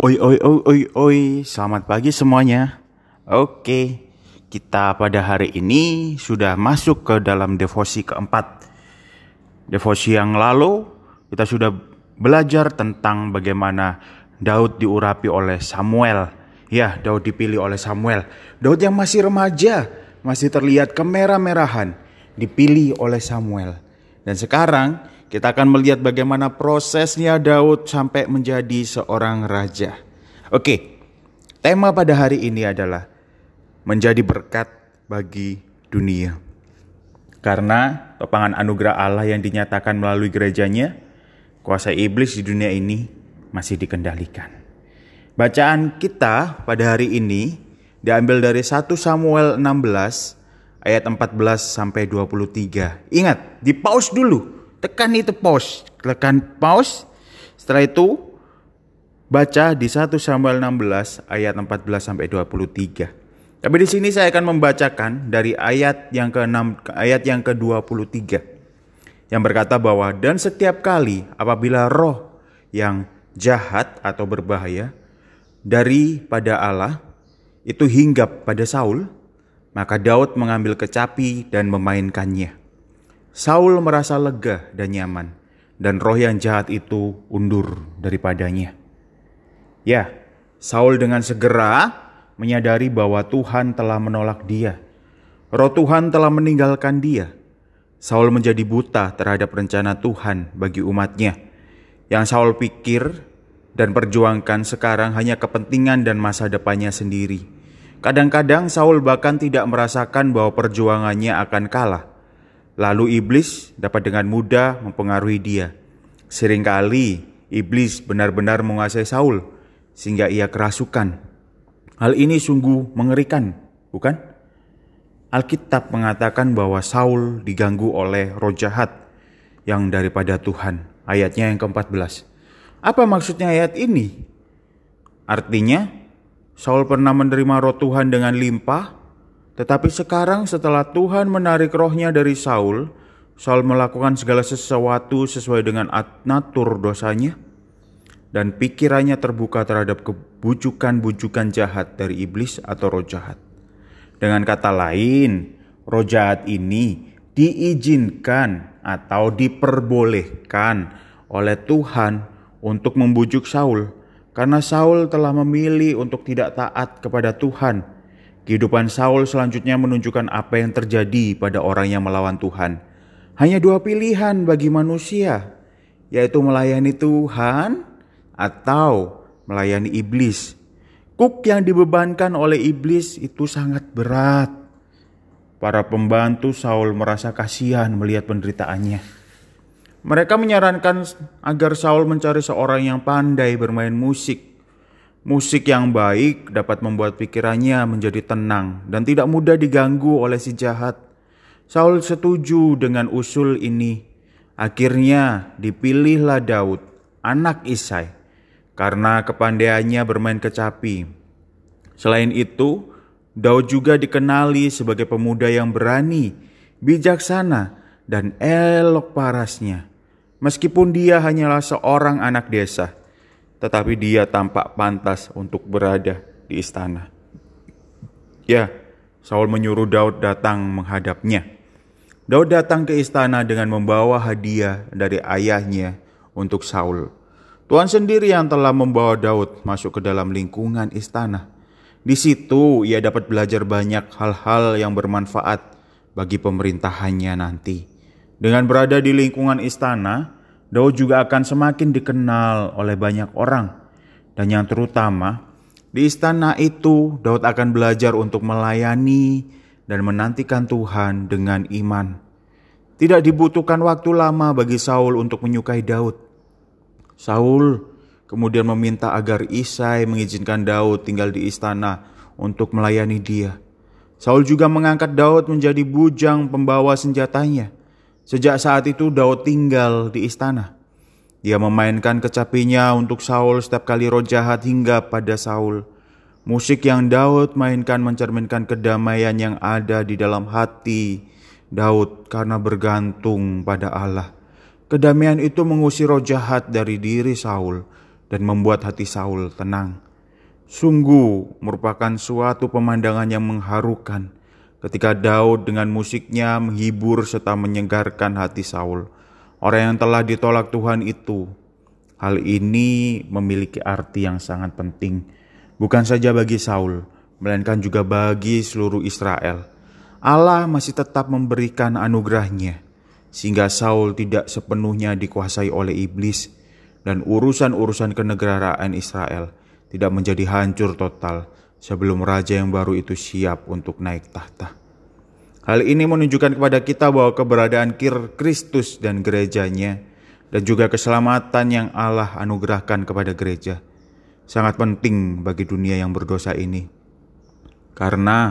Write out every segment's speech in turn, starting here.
Oi oi oi oi oi, selamat pagi semuanya. Oke, kita pada hari ini sudah masuk ke dalam devosi keempat. Devosi yang lalu kita sudah belajar tentang bagaimana Daud diurapi oleh Samuel. Ya, Daud dipilih oleh Samuel. Daud yang masih remaja, masih terlihat kemerah-merahan, dipilih oleh Samuel. Dan sekarang kita akan melihat bagaimana prosesnya Daud sampai menjadi seorang raja. Oke, tema pada hari ini adalah menjadi berkat bagi dunia. Karena topangan anugerah Allah yang dinyatakan melalui gerejanya, kuasa iblis di dunia ini masih dikendalikan. Bacaan kita pada hari ini diambil dari 1 Samuel 16 ayat 14 sampai 23. Ingat, di pause dulu tekan itu pause, tekan pause. Setelah itu baca di 1 Samuel 16 ayat 14 sampai 23. Tapi di sini saya akan membacakan dari ayat yang ke-6 ke ayat yang ke-23 yang berkata bahwa dan setiap kali apabila roh yang jahat atau berbahaya daripada Allah itu hinggap pada Saul, maka Daud mengambil kecapi dan memainkannya. Saul merasa lega dan nyaman, dan roh yang jahat itu undur daripadanya. Ya, Saul dengan segera menyadari bahwa Tuhan telah menolak dia. Roh Tuhan telah meninggalkan dia. Saul menjadi buta terhadap rencana Tuhan bagi umatnya. Yang Saul pikir dan perjuangkan sekarang hanya kepentingan dan masa depannya sendiri. Kadang-kadang Saul bahkan tidak merasakan bahwa perjuangannya akan kalah Lalu iblis dapat dengan mudah mempengaruhi dia. Seringkali iblis benar-benar menguasai Saul sehingga ia kerasukan. Hal ini sungguh mengerikan, bukan? Alkitab mengatakan bahwa Saul diganggu oleh roh jahat yang daripada Tuhan. Ayatnya yang ke-14. Apa maksudnya ayat ini? Artinya, Saul pernah menerima roh Tuhan dengan limpah tetapi sekarang setelah Tuhan menarik rohnya dari Saul, Saul melakukan segala sesuatu sesuai dengan natur dosanya dan pikirannya terbuka terhadap kebujukan-bujukan jahat dari iblis atau roh jahat. Dengan kata lain, roh jahat ini diizinkan atau diperbolehkan oleh Tuhan untuk membujuk Saul karena Saul telah memilih untuk tidak taat kepada Tuhan Kehidupan Saul selanjutnya menunjukkan apa yang terjadi pada orang yang melawan Tuhan. Hanya dua pilihan bagi manusia, yaitu melayani Tuhan atau melayani iblis. Kuk yang dibebankan oleh iblis itu sangat berat. Para pembantu Saul merasa kasihan melihat penderitaannya. Mereka menyarankan agar Saul mencari seorang yang pandai bermain musik Musik yang baik dapat membuat pikirannya menjadi tenang dan tidak mudah diganggu oleh si jahat. Saul setuju dengan usul ini. Akhirnya dipilihlah Daud, anak Isai, karena kepandaiannya bermain kecapi. Selain itu, Daud juga dikenali sebagai pemuda yang berani, bijaksana, dan elok parasnya. Meskipun dia hanyalah seorang anak desa, tetapi dia tampak pantas untuk berada di istana. Ya, Saul menyuruh Daud datang menghadapnya. Daud datang ke istana dengan membawa hadiah dari ayahnya untuk Saul. Tuhan sendiri yang telah membawa Daud masuk ke dalam lingkungan istana. Di situ ia dapat belajar banyak hal-hal yang bermanfaat bagi pemerintahannya nanti. Dengan berada di lingkungan istana, Daud juga akan semakin dikenal oleh banyak orang. Dan yang terutama, di istana itu Daud akan belajar untuk melayani dan menantikan Tuhan dengan iman. Tidak dibutuhkan waktu lama bagi Saul untuk menyukai Daud. Saul kemudian meminta agar Isai mengizinkan Daud tinggal di istana untuk melayani dia. Saul juga mengangkat Daud menjadi bujang pembawa senjatanya. Sejak saat itu Daud tinggal di istana. Dia memainkan kecapinya untuk Saul setiap kali roh jahat hingga pada Saul. Musik yang Daud mainkan mencerminkan kedamaian yang ada di dalam hati Daud karena bergantung pada Allah. Kedamaian itu mengusir roh jahat dari diri Saul dan membuat hati Saul tenang. Sungguh merupakan suatu pemandangan yang mengharukan ketika Daud dengan musiknya menghibur serta menyegarkan hati Saul, orang yang telah ditolak Tuhan itu. Hal ini memiliki arti yang sangat penting, bukan saja bagi Saul, melainkan juga bagi seluruh Israel. Allah masih tetap memberikan anugerahnya, sehingga Saul tidak sepenuhnya dikuasai oleh iblis, dan urusan-urusan kenegaraan Israel tidak menjadi hancur total sebelum raja yang baru itu siap untuk naik tahta. Hal ini menunjukkan kepada kita bahwa keberadaan Kir Kristus dan gerejanya dan juga keselamatan yang Allah anugerahkan kepada gereja sangat penting bagi dunia yang berdosa ini. Karena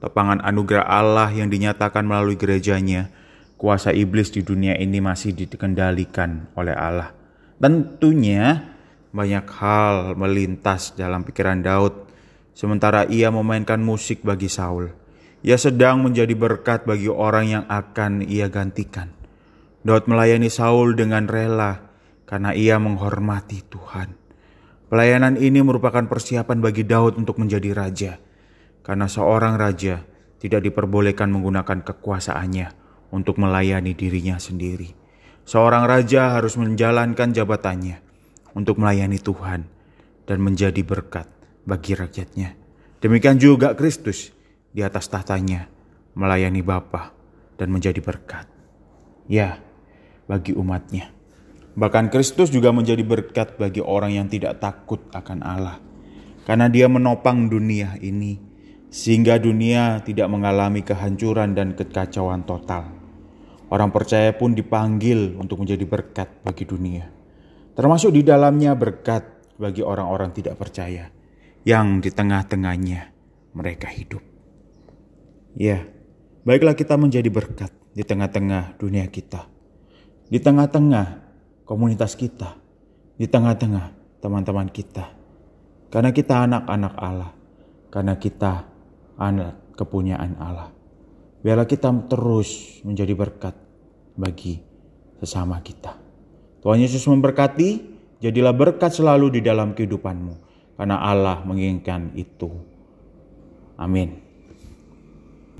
topangan anugerah Allah yang dinyatakan melalui gerejanya, kuasa iblis di dunia ini masih dikendalikan oleh Allah. Tentunya banyak hal melintas dalam pikiran Daud, sementara ia memainkan musik bagi Saul. Ia sedang menjadi berkat bagi orang yang akan ia gantikan. Daud melayani Saul dengan rela karena ia menghormati Tuhan. Pelayanan ini merupakan persiapan bagi Daud untuk menjadi raja, karena seorang raja tidak diperbolehkan menggunakan kekuasaannya untuk melayani dirinya sendiri. Seorang raja harus menjalankan jabatannya untuk melayani Tuhan dan menjadi berkat bagi rakyatnya. Demikian juga Kristus di atas tahtanya melayani Bapa dan menjadi berkat. Ya, bagi umatnya. Bahkan Kristus juga menjadi berkat bagi orang yang tidak takut akan Allah. Karena dia menopang dunia ini sehingga dunia tidak mengalami kehancuran dan kekacauan total. Orang percaya pun dipanggil untuk menjadi berkat bagi dunia termasuk di dalamnya berkat bagi orang-orang tidak percaya yang di tengah-tengahnya mereka hidup. Ya, baiklah kita menjadi berkat di tengah-tengah dunia kita, di tengah-tengah komunitas kita, di tengah-tengah teman-teman kita, karena kita anak-anak Allah, karena kita anak kepunyaan Allah. Biarlah kita terus menjadi berkat bagi sesama kita. Tuhan Yesus memberkati, jadilah berkat selalu di dalam kehidupanmu, karena Allah menginginkan itu. Amin.